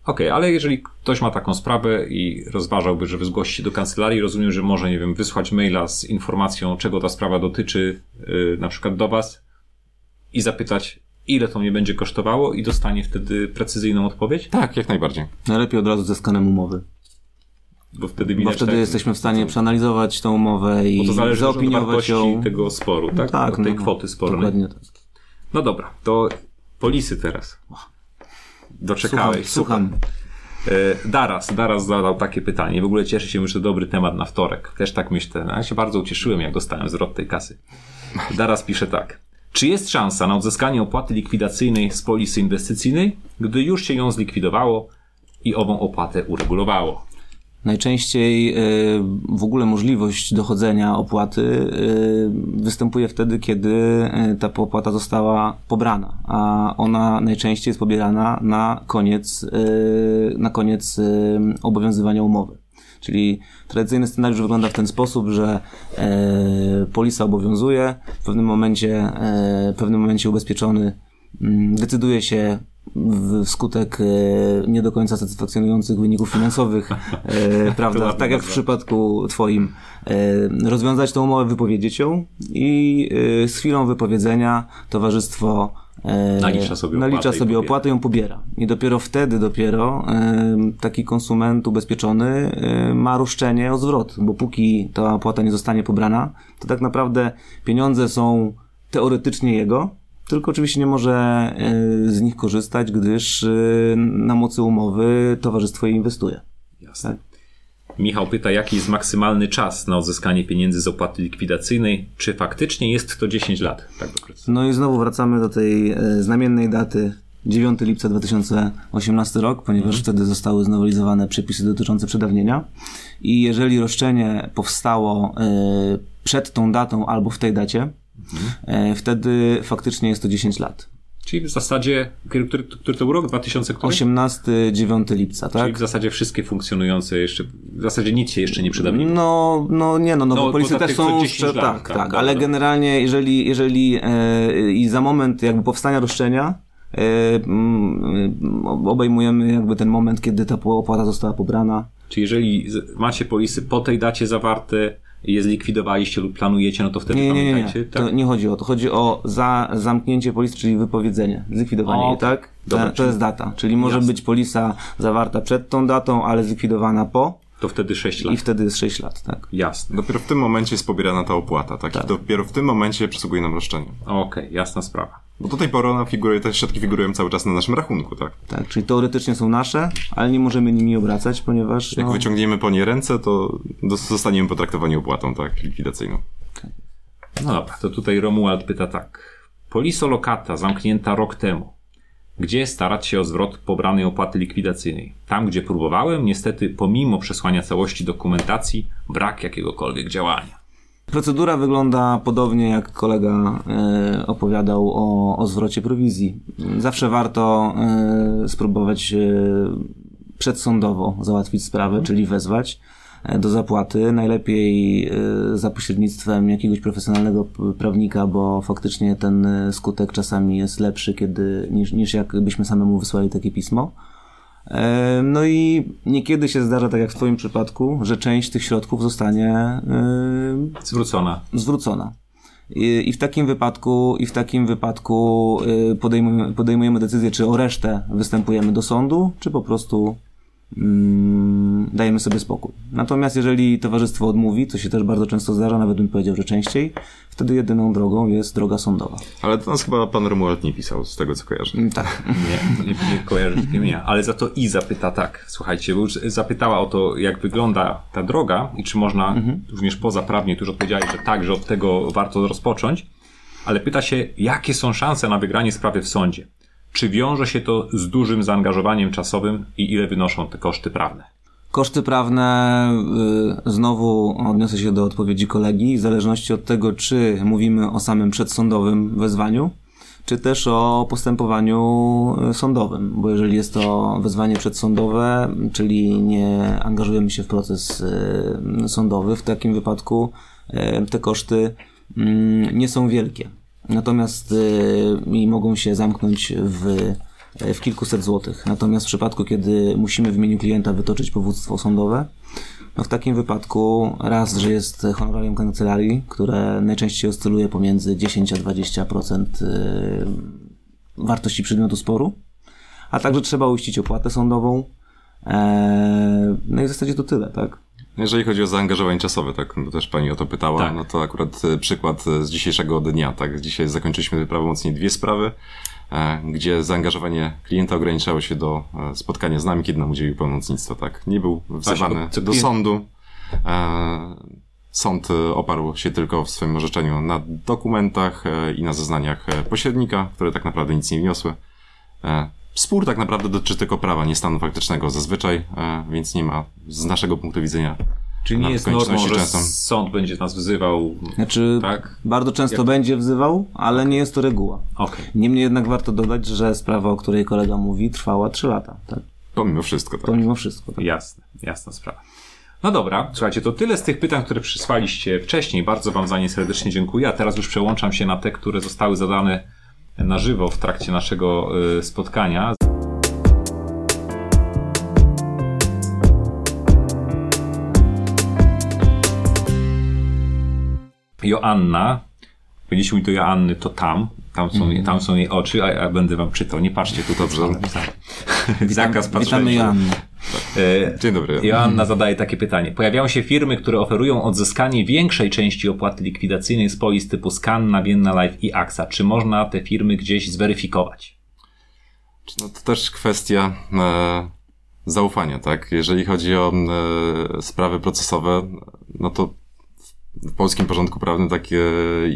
Okej, okay, ale jeżeli ktoś ma taką sprawę i rozważałby, żeby zgłosić się do kancelarii, rozumiem, że może, nie wiem, wysłać maila z informacją, czego ta sprawa dotyczy, yy, na przykład do Was i zapytać, ile to mnie będzie kosztowało i dostanie wtedy precyzyjną odpowiedź? Tak, jak najbardziej. Najlepiej od razu ze skanem umowy. Bo wtedy, widać, Bo wtedy tak, jesteśmy w stanie przeanalizować tą umowę i to zależy zaopiniować ją. tego sporu, tak? tak od tej no, kwoty spornej. Dokładnie tak. No dobra, to polisy teraz. Doczekałeś. Słucham. słucham. E, Daras, Daras zadał takie pytanie. W ogóle cieszę się, że to dobry temat na wtorek. Też tak myślę. No, ja się bardzo ucieszyłem, jak dostałem zwrot tej kasy. Daras pisze tak. Czy jest szansa na odzyskanie opłaty likwidacyjnej z polisy inwestycyjnej, gdy już się ją zlikwidowało i ową opłatę uregulowało? Najczęściej y, w ogóle możliwość dochodzenia opłaty y, występuje wtedy, kiedy y, ta opłata została pobrana, a ona najczęściej jest pobierana na koniec, na koniec obowiązywania umowy. Czyli tradycyjny scenariusz wygląda w ten sposób, że polisa obowiązuje, w pewnym momencie, w pewnym momencie ubezpieczony mm, decyduje się wskutek e, nie do końca satysfakcjonujących wyników finansowych, e, prawda, tak jak w przypadku twoim, e, rozwiązać tą umowę, wypowiedzieć ją i z chwilą wypowiedzenia towarzystwo nalicza sobie, opłatę, nalicza sobie opłatę i ją pobiera. I dopiero wtedy dopiero taki konsument ubezpieczony ma roszczenie o zwrot, bo póki ta opłata nie zostanie pobrana, to tak naprawdę pieniądze są teoretycznie jego, tylko oczywiście nie może e, z nich korzystać, gdyż e, na mocy umowy towarzystwo je inwestuje. Jasne. Tak? Michał pyta, jaki jest maksymalny czas na odzyskanie pieniędzy z opłaty likwidacyjnej? Czy faktycznie jest to 10 lat? Tak no i znowu wracamy do tej e, znamiennej daty 9 lipca 2018 rok, ponieważ mhm. wtedy zostały znowelizowane przepisy dotyczące przedawnienia. I jeżeli roszczenie powstało przed tą datą albo w tej dacie, Mhm. Wtedy faktycznie jest to 10 lat. Czyli w zasadzie, który, który, który to był rok? 2000 który? 18, 9 lipca, tak? Czyli w zasadzie wszystkie funkcjonujące jeszcze, w zasadzie nic się jeszcze nie przedawniło. No, no nie no, no, no bo polisy też są, lat, tak, tak, tak ale generalnie jeżeli, jeżeli e, i za moment jakby powstania roszczenia, e, mm, obejmujemy jakby ten moment, kiedy ta opłata została pobrana. Czyli jeżeli macie polisy po tej dacie zawarte, je zlikwidowaliście lub planujecie, no to wtedy nie, nie, nie, nie. Tak? To nie chodzi o to. Chodzi o za, zamknięcie polisy, czyli wypowiedzenie, zlikwidowanie jej, tak? Dobra, to, to jest data. Czyli może jasne. być polisa zawarta przed tą datą, ale zlikwidowana po. To wtedy 6 lat. I wtedy jest 6 lat, tak. Jasne. Dopiero w tym momencie jest pobierana ta opłata, tak? tak. I dopiero w tym momencie przysługuje nam roszczenie. Okej, okay, jasna sprawa. Bo do tej pory ona figuruje, te środki figurują cały czas na naszym rachunku, tak? Tak, czyli teoretycznie są nasze, ale nie możemy nimi obracać, ponieważ... Jak no... wyciągniemy po nie ręce, to zostaniemy potraktowani opłatą, tak? Likwidacyjną. Okay. No dobra, to tutaj Romuald pyta tak. Polisolokata zamknięta rok temu. Gdzie starać się o zwrot pobranej opłaty likwidacyjnej? Tam, gdzie próbowałem, niestety pomimo przesłania całości dokumentacji, brak jakiegokolwiek działania. Procedura wygląda podobnie jak kolega e, opowiadał o, o zwrocie prowizji. Zawsze warto e, spróbować e, przedsądowo załatwić sprawę, czyli wezwać do zapłaty. Najlepiej e, za pośrednictwem jakiegoś profesjonalnego prawnika, bo faktycznie ten e, skutek czasami jest lepszy, kiedy, niż, niż jakbyśmy samemu wysłali takie pismo. E, no i niekiedy się zdarza, tak jak w Twoim przypadku, że część tych środków zostanie e, zwrócona. zwrócona. I, w takim wypadku, i w takim wypadku e, podejmujemy, podejmujemy decyzję, czy o resztę występujemy do sądu, czy po prostu dajemy sobie spokój. Natomiast jeżeli towarzystwo odmówi, co się też bardzo często zdarza, nawet bym powiedział, że częściej, wtedy jedyną drogą jest droga sądowa. Ale to nas chyba pan Romuald nie pisał, z tego co kojarzę. Mm, tak. Nie, nie, nie kojarzę mnie, ale za to i zapyta tak, słuchajcie, bo już zapytała o to, jak wygląda ta droga i czy można mhm. również poza prawnie, tu już odpowiedziałeś, że tak, że od tego warto rozpocząć, ale pyta się, jakie są szanse na wygranie sprawy w sądzie? Czy wiąże się to z dużym zaangażowaniem czasowym i ile wynoszą te koszty prawne? Koszty prawne, y, znowu odniosę się do odpowiedzi kolegi, w zależności od tego, czy mówimy o samym przedsądowym wezwaniu, czy też o postępowaniu e, sądowym, bo jeżeli jest to wezwanie przedsądowe, czyli nie angażujemy się w proces e, sądowy, w takim wypadku te koszty mm, nie są wielkie. Natomiast i mogą się zamknąć w, w kilkuset złotych. Natomiast w przypadku, kiedy musimy w imieniu klienta wytoczyć powództwo sądowe, no w takim wypadku raz, że jest honorarium kancelarii, które najczęściej oscyluje pomiędzy 10 a 20% y, wartości przedmiotu sporu, a także trzeba uiścić opłatę sądową. E, no i w zasadzie to tyle, tak? Jeżeli chodzi o zaangażowanie czasowe, tak, bo też pani o to pytała, tak. no to akurat y, przykład z dzisiejszego dnia, tak, dzisiaj zakończyliśmy prawomocnie dwie sprawy, E, gdzie zaangażowanie klienta ograniczało się do e, spotkania z nami, kiedy nam udzielił pełnomocnictwa, tak. Nie był wzywany Właśnie, do sądu. E, sąd oparł się tylko w swoim orzeczeniu na dokumentach i na zeznaniach pośrednika, które tak naprawdę nic nie wniosły. Spór tak naprawdę dotyczy tylko prawa, nie stanu faktycznego zazwyczaj, więc nie ma z naszego punktu widzenia Czyli nie jest normą, że często. sąd będzie nas wzywał. Znaczy, tak? bardzo często Jak... będzie wzywał, ale nie jest to reguła. Okay. Niemniej jednak warto dodać, że sprawa, o której kolega mówi, trwała 3 lata. Tak? Pomimo wszystko, tak. Pomimo wszystko, tak. Jasne, jasna sprawa. No dobra, słuchajcie, to tyle z tych pytań, które przysłaliście wcześniej. Bardzo Wam za nie serdecznie dziękuję. A teraz już przełączam się na te, które zostały zadane na żywo w trakcie naszego y, spotkania. Joanna, powiedzieliśmy mi do Joanny, to tam, tam są, mm. tam są jej oczy, a ja będę wam czytał. Nie patrzcie tu dobrze. Zakaz patrzenia. Witamy Joannę. E, Dzień dobry. Joanna zadaje takie pytanie. Pojawiają się firmy, które oferują odzyskanie większej części opłaty likwidacyjnej z polis typu Scan, Vienna Life i AXA. Czy można te firmy gdzieś zweryfikować? No to też kwestia e, zaufania, tak? Jeżeli chodzi o e, sprawy procesowe, no to w polskim porządku prawnym takie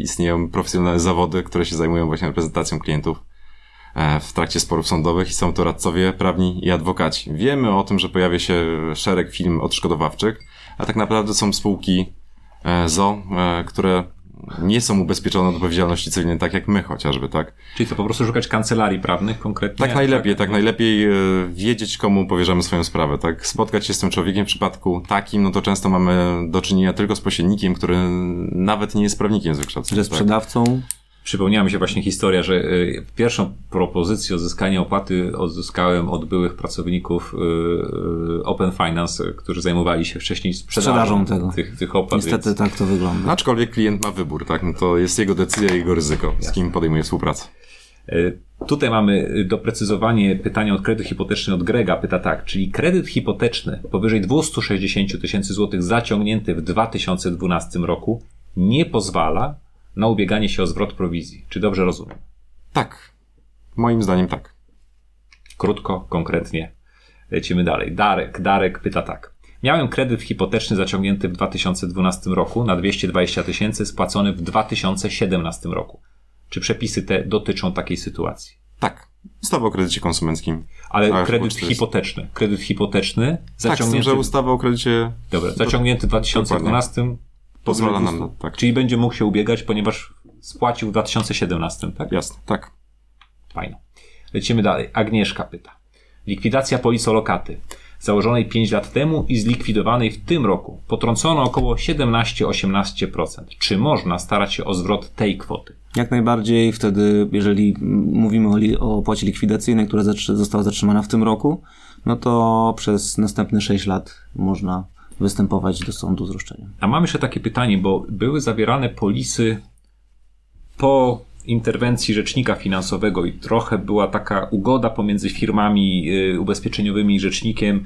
istnieją profesjonalne zawody, które się zajmują właśnie reprezentacją klientów e, w trakcie sporów sądowych i są to radcowie prawni i adwokaci. Wiemy o tym, że pojawia się szereg firm odszkodowawczych, a tak naprawdę są spółki e, ZO, e, które nie są ubezpieczone od odpowiedzialności cywilnej, tak jak my chociażby, tak? Czyli to po prostu szukać kancelarii prawnych konkretnie? Tak najlepiej, tak, tak najlepiej e, wiedzieć, komu powierzamy swoją sprawę, tak? Spotkać się z tym człowiekiem w przypadku takim, no to często mamy do czynienia tylko z pośrednikiem, który nawet nie jest prawnikiem z wykształcenia. Ze tak? sprzedawcą? Tak? Przypomniała mi się właśnie historia, że y, pierwszą propozycję uzyskania opłaty uzyskałem od byłych pracowników y, y, Open Finance, którzy zajmowali się wcześniej sprzedażą, tego. Tych, tych opłat. Niestety więc... tak to wygląda. Aczkolwiek klient ma wybór, tak? No to jest jego decyzja i jego ryzyko, z kim podejmuje współpracę. Tutaj mamy doprecyzowanie pytania od kredytu hipoteczny od Grega. Pyta tak, czyli kredyt hipoteczny powyżej 260 tysięcy złotych zaciągnięty w 2012 roku nie pozwala na ubieganie się o zwrot prowizji. Czy dobrze rozumiem? Tak. Moim zdaniem tak. Krótko, konkretnie. Lecimy dalej. Darek. Darek pyta tak. Miałem kredyt hipoteczny zaciągnięty w 2012 roku na 220 tysięcy, spłacony w 2017 roku. Czy przepisy te dotyczą takiej sytuacji? Tak. Ustawa o kredycie konsumenckim. Ale kredyt hipoteczny. Kredyt hipoteczny zaciągnięty. Tak, z tym, że ustawa o kredycie. Dobra, zaciągnięty w 2012 Dokładnie. Pozwala nam tak. Czyli będzie mógł się ubiegać, ponieważ spłacił w 2017, tak? Jasne, tak. Fajno. Lecimy dalej. Agnieszka pyta. Likwidacja polisolokaty założonej 5 lat temu i zlikwidowanej w tym roku potrącono około 17-18%. Czy można starać się o zwrot tej kwoty? Jak najbardziej wtedy, jeżeli mówimy o opłacie likwidacyjnej, która została zatrzymana w tym roku, no to przez następne 6 lat można występować do sądu z roszczeniem. A mam jeszcze takie pytanie, bo były zawierane polisy po interwencji rzecznika finansowego i trochę była taka ugoda pomiędzy firmami y, ubezpieczeniowymi i rzecznikiem,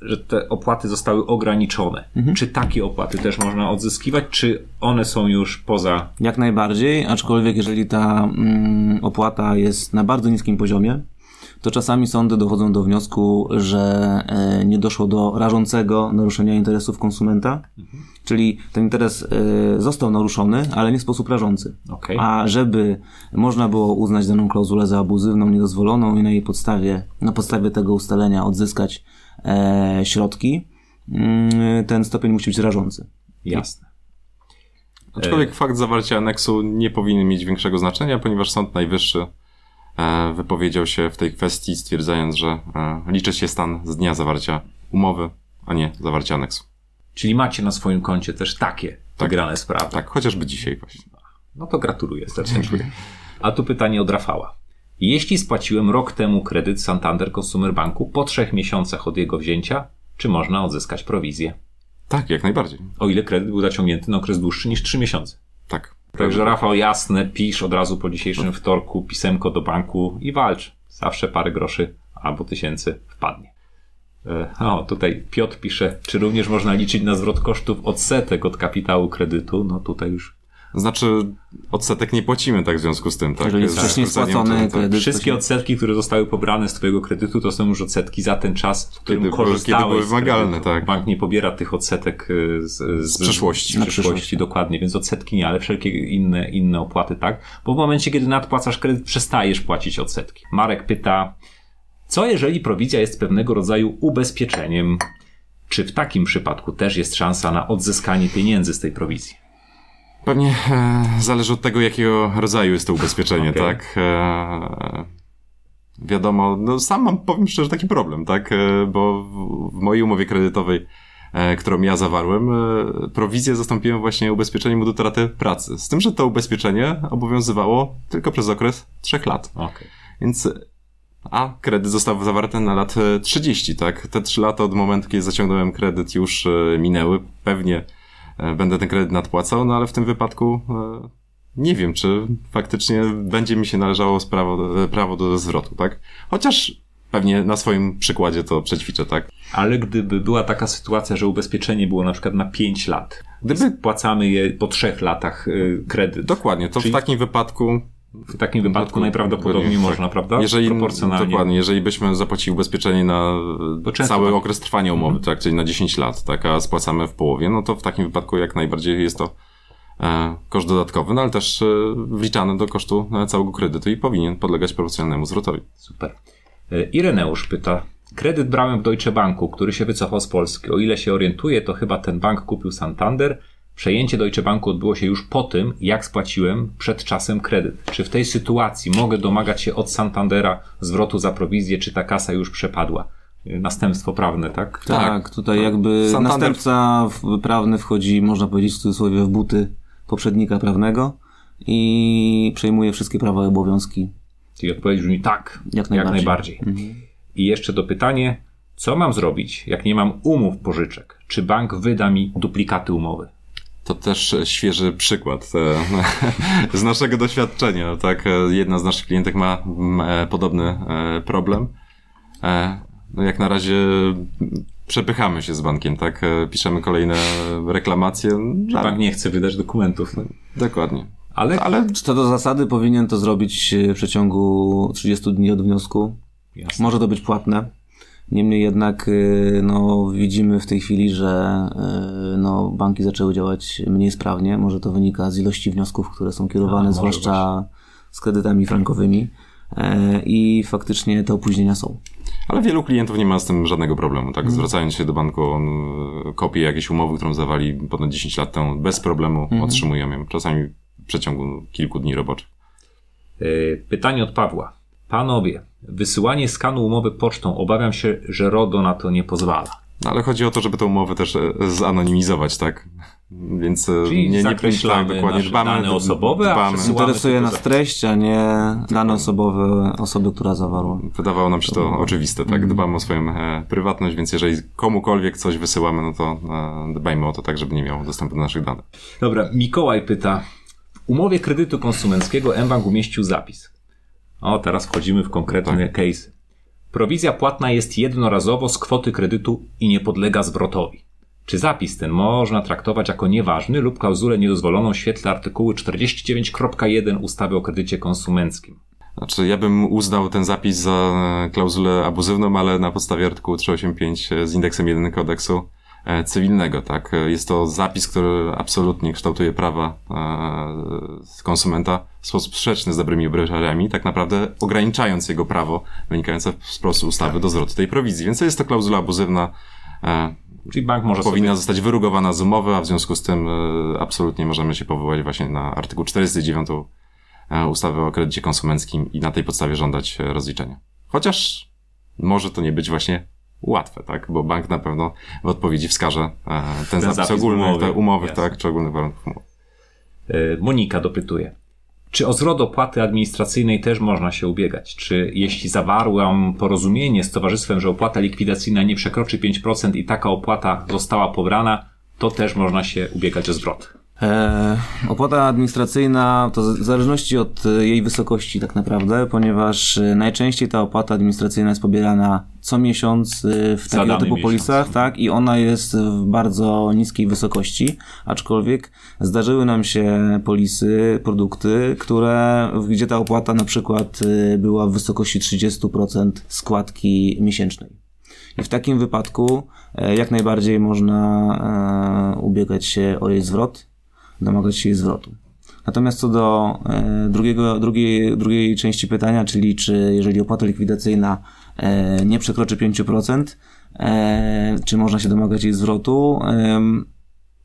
że te opłaty zostały ograniczone. Mhm. Czy takie opłaty też można odzyskiwać, czy one są już poza. Jak najbardziej, aczkolwiek jeżeli ta mm, opłata jest na bardzo niskim poziomie, to czasami sądy dochodzą do wniosku, że e, nie doszło do rażącego naruszenia interesów konsumenta, mhm. czyli ten interes e, został naruszony, ale nie w sposób rażący. Okay. A żeby można było uznać daną klauzulę za abuzywną, niedozwoloną i na jej podstawie, na podstawie tego ustalenia odzyskać e, środki, mm, ten stopień musi być rażący. Jasne. Aczkolwiek fakt zawarcia aneksu nie powinien mieć większego znaczenia, ponieważ Sąd Najwyższy wypowiedział się w tej kwestii, stwierdzając, że e, liczy się stan z dnia zawarcia umowy, a nie zawarcia aneksu. Czyli macie na swoim koncie też takie wygrane sprawy. Tak, chociażby dzisiaj właśnie. No to gratuluję serdecznie. A tu pytanie od Rafała. Jeśli spłaciłem rok temu kredyt Santander Consumer Banku po trzech miesiącach od jego wzięcia, czy można odzyskać prowizję? Tak, jak najbardziej. O ile kredyt był zaciągnięty na okres dłuższy niż trzy miesiące. Tak. Także Rafał, jasne, pisz od razu po dzisiejszym wtorku pisemko do banku i walcz. Zawsze parę groszy albo tysięcy wpadnie. E, O, tutaj Piotr pisze, czy również można liczyć na zwrot kosztów odsetek od kapitału kredytu? No tutaj już Znaczy, odsetek nie płacimy tak w związku z tym, tak? Jeżeli jest wcześniej spłacony to- to- kredyt, Wszystkie to się- odsetki, które zostały pobrane z Twojego kredytu, to są już odsetki za ten czas, w którym Kiedy korzystałeś kiedy były wymagalne, tak. Bank nie pobiera tych odsetek y, z, z, Z przeszłości. Z przeszłości, dokładnie, więc odsetki nie, ale wszelkie inne, inne opłaty tak. Bo w momencie, kiedy nadpłacasz kredyt, przestajesz płacić odsetki. Marek pyta, co jeżeli prowizja jest pewnego rodzaju ubezpieczeniem? Czy w takim przypadku też jest szansa na odzyskanie pieniędzy z tej prowizji? Pewnie e, zależy od tego, jakiego rodzaju jest to ubezpieczenie, Okej. tak? E, wiadomo, no sam mam, powiem szczerze, taki problem, tak? E, bo w, w mojej umowie kredytowej, e, którą ja zawarłem, e, prowizję zastąpiłem właśnie ubezpieczeniem od utraty pracy. Z tym, że to ubezpieczenie obowiązywało tylko przez okres trzech lat. Okej. Więc, a kredyt został zawarty na lat e, 30, tak? Te 3 lata od momentu, kiedy zaciągnąłem kredyt już e, minęły. Pewnie e, będę ten kredyt nadpłacał, no ale w tym wypadku e, nie wiem, czy faktycznie będzie mi się należało prawo, e, prawo do zwrotu, tak? Chociaż pewnie na swoim przykładzie to przećwiczę, tak? Ale gdyby była taka sytuacja, że ubezpieczenie było na przykład na 5 lat, Gdyby- płacamy je po trzech latach kredyt. Dokładnie, to Czyli- w takim wypadku W takim wypadku najprawdopodobniej można, tak. prawda? Jeżeli, Proporcjonalnie. Dokładnie, jeżeli byśmy zapłacili ubezpieczenie na cały tak- okres trwania umowy, tak, czyli na 10 lat, tak, a spłacamy w połowie, no to w takim wypadku jak najbardziej jest to e, koszt dodatkowy, no ale też e, wliczany do kosztu e, całego kredytu i powinien podlegać proporcjonalnemu zwrotowi. Super. Y, Ireneusz pyta. Kredyt brałem w Deutsche Banku, który się wycofał z Polski. O ile się orientuję, to chyba ten bank kupił Santander. Przejęcie Deutsche Banku odbyło się już po tym, jak spłaciłem przed czasem kredyt. Czy w tej sytuacji mogę domagać się od Santandera zwrotu za prowizję, czy ta kasa już przepadła? Następstwo prawne, tak? Tak, tutaj jakby Santander- następca prawny wchodzi, można powiedzieć w cudzysłowie, w buty poprzednika prawnego i przejmuje wszystkie prawa i obowiązki. Czyli odpowiedź brzmi tak, Jak najbardziej. najbardziej. I jeszcze do pytanie, co mam zrobić, jak nie mam umów pożyczek? Czy bank wyda mi duplikaty umowy? To też e, świeży przykład e, z naszego doświadczenia, tak, e, jedna z naszych klientek ma podobny problem. No jak na razie przepychamy się z bankiem, tak, piszemy kolejne reklamacje. Że bank nie chce wydać dokumentów. No. Dokładnie. Ale, Ale Co do zasady powinien to zrobić w przeciągu 30 dni od wniosku. Jasne. Może to być płatne. Niemniej jednak e, no, widzimy w tej chwili, że e, no, banki zaczęły działać mniej sprawnie. Może to wynika z ilości wniosków, które są kierowane, A, może zwłaszcza z kredytami frankowymi. E, I faktycznie te opóźnienia są. Ale wielu klientów nie ma z tym żadnego problemu, tak? Zwracając się do banku, on e, kopię jakiejś umowy, którą zawali ponad 10 lat temu, bez problemu otrzymujemy ją. Czasami w przeciągu kilku dni roboczych. y, pytanie od Pawła. Panowie, wysyłanie skanu umowy pocztą, obawiam się, że RODO na to nie pozwala. No, ale chodzi o to, żeby tę umowę też e, zanonimizować, tak? Więc e, Czyli nie, nie tak, dokładnie nasze dbamy, dane osobowe, a dbamy. przesyłamy- Interesuje nas treść, a nie dane osobowe osoby, która zawarła. Wydawało nam się to oczywiste, tak? Dbamy o swoją e, prywatność, więc jeżeli komukolwiek coś wysyłamy, no to e, dbajmy o to tak, żeby nie miał dostępu do naszych danych. Dobra, Mikołaj pyta. W umowie kredytu konsumenckiego mBank umieścił zapis. O, teraz wchodzimy w konkretne case. Prowizja płatna jest jednorazowo z kwoty kredytu i nie podlega zwrotowi. Czy zapis ten można traktować jako nieważny lub klauzulę niedozwoloną w świetle artykułu 49.1 ustawy o kredycie konsumenckim? Znaczy, ja bym uznał ten zapis za klauzulę abuzywną, ale na podstawie artykułu 385 z indeksem 1 kodeksu cywilnego, tak? E, Jest to zapis, który absolutnie kształtuje prawa e, z konsumenta w sposób sprzeczny z dobrymi obrażeniami, tak naprawdę ograniczając jego prawo wynikające z prostu ustawy do zwrotu tej prowizji. Więc jest to klauzula abuzywna. E, Czyli bank może powinna sobie... zostać wyrugowana z umowy, a w związku z tym e, absolutnie możemy się powołać właśnie na artykuł 49 e, ustawy o kredycie konsumenckim i na tej podstawie żądać e, rozliczenia. Chociaż może to nie być właśnie łatwe, tak? Bo bank na pewno w odpowiedzi wskaże e, ten, Ten zapis, zapis ogólny, umowy, te umowy, jasne. tak, czy ogólnych warunków umowy. E, Monika dopytuje. Czy o zwrot opłaty administracyjnej też można się ubiegać? Czy jeśli zawarłam porozumienie z towarzystwem, że opłata likwidacyjna nie przekroczy 5% i taka opłata została pobrana, to też można się ubiegać o zwrot? E, opłata administracyjna to w zależności od e, jej wysokości tak naprawdę, ponieważ e, najczęściej ta opłata administracyjna jest pobierana co miesiąc w Za takiego typu miesiąc. polisach, tak, i ona jest w bardzo niskiej wysokości, aczkolwiek zdarzyły nam się polisy, produkty, które, gdzie ta opłata na przykład była w wysokości 30% składki miesięcznej. I w takim wypadku jak najbardziej można ubiegać się o jej zwrot, domagać się jej zwrotu. Natomiast co do e, drugiego, drugiej, drugiej części pytania, czyli czy jeżeli opłata likwidacyjna e, nie przekroczy 5%, e, czy można się domagać jej zwrotu,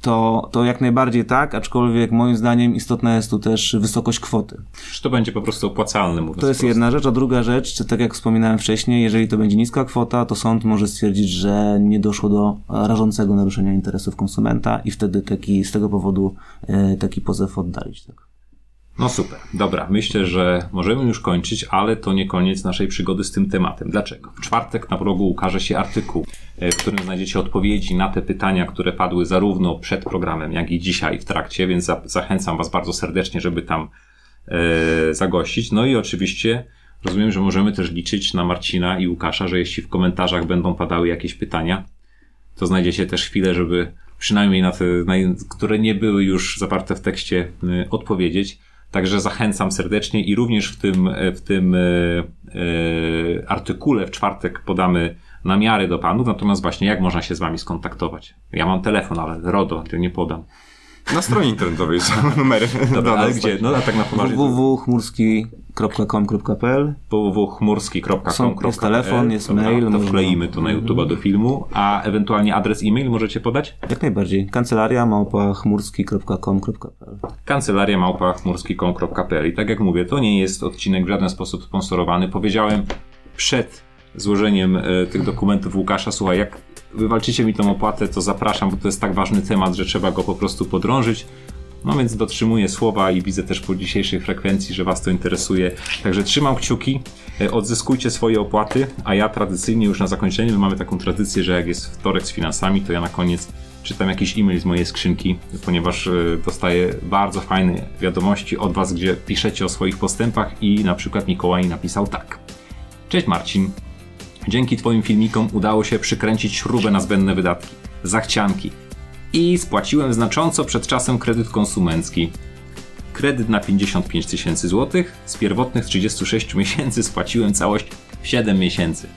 to, to jak najbardziej tak, aczkolwiek moim zdaniem istotna jest tu też wysokość kwoty. Czy to będzie po prostu opłacalne? Mówiąc To jest prosto? jedna rzecz, a druga rzecz, czy tak jak wspominałem wcześniej, jeżeli to będzie niska kwota, to sąd może stwierdzić, że nie doszło do rażącego naruszenia interesów konsumenta i wtedy taki, z tego powodu e, taki pozew oddalić. Tak. No super, dobra. Myślę, że możemy już kończyć, ale to nie koniec naszej przygody z tym tematem. Dlaczego? W czwartek na progu ukaże się artykuł, e, w którym znajdziecie odpowiedzi na te pytania, które padły zarówno przed programem, jak i dzisiaj w trakcie, więc za zachęcam Was bardzo serdecznie, żeby tam e, zagościć. No i oczywiście rozumiem, że możemy też liczyć na Marcina i Łukasza, że jeśli w komentarzach będą padały jakieś pytania, to znajdziecie też chwilę, żeby przynajmniej na te, na, które nie były już zawarte w tekście, y, odpowiedzieć. Także zachęcam serdecznie i również w tym, e, w tym e, e, artykule w czwartek podamy namiary do panów, natomiast właśnie jak można się z wami skontaktować. Ja mam telefon, ale RODO, to nie podam. Na stronie internetowej są numery. Dobra, do ale gdzie? No a tak na poważnie. www.chmurski.com.pl www.chmurski.com. Są- jest telefon, jest mail, To można- wkleimy to na YouTube'a do filmu, a ewentualnie adres e-mail możecie podać? Jak najbardziej. Kancelaria małpa chmurski.com.pl kancelaria małpa.chmurski.com.pl I tak jak mówię, to nie jest odcinek w żaden sposób sponsorowany. Powiedziałem przed złożeniem e, tych dokumentów Łukasza, słuchaj, jak wywalczycie mi tą opłatę, to zapraszam, bo to jest tak ważny temat, że trzeba go po prostu podrążyć. No więc dotrzymuję słowa i widzę też po dzisiejszej frekwencji, że Was to interesuje. Także trzymam kciuki, e, odzyskujcie swoje opłaty, a ja tradycyjnie już na zakończenie, my mamy taką tradycję, że jak jest wtorek z finansami, to ja na koniec czytam jakiś e-mail z mojej skrzynki, ponieważ e, dostaję bardzo fajne wiadomości od Was, gdzie piszecie o swoich postępach i na przykład Mikołaj napisał tak. Cześć Marcin. Dzięki Twoim filmikom udało się przykręcić śrubę na zbędne wydatki, zachcianki i spłaciłem znacząco przed czasem kredyt konsumencki. Kredyt na 55 tysięcy złotych, z pierwotnych 36 miesięcy spłaciłem całość w 7 miesięcy.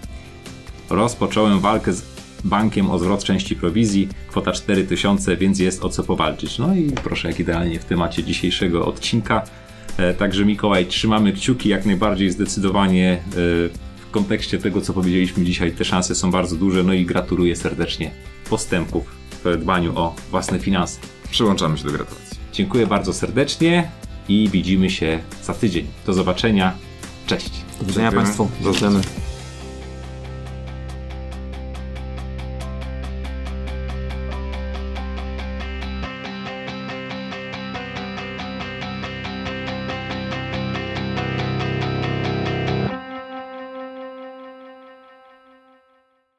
Rozpocząłem walkę z bankiem o zwrot części prowizji, kwota 4000, więc jest o co powalczyć. No i proszę, jak idealnie w temacie dzisiejszego odcinka. E, Także Mikołaj, trzymamy kciuki jak najbardziej zdecydowanie e, w kontekście tego, co powiedzieliśmy dzisiaj. Te szanse są bardzo duże, no i gratuluję serdecznie postępów w dbaniu o własne finanse. Przyłączamy się do gratulacji. Dziękuję bardzo serdecznie i widzimy się za tydzień. Do zobaczenia. Cześć. Do widzenia Dziękujemy. Państwu. Do.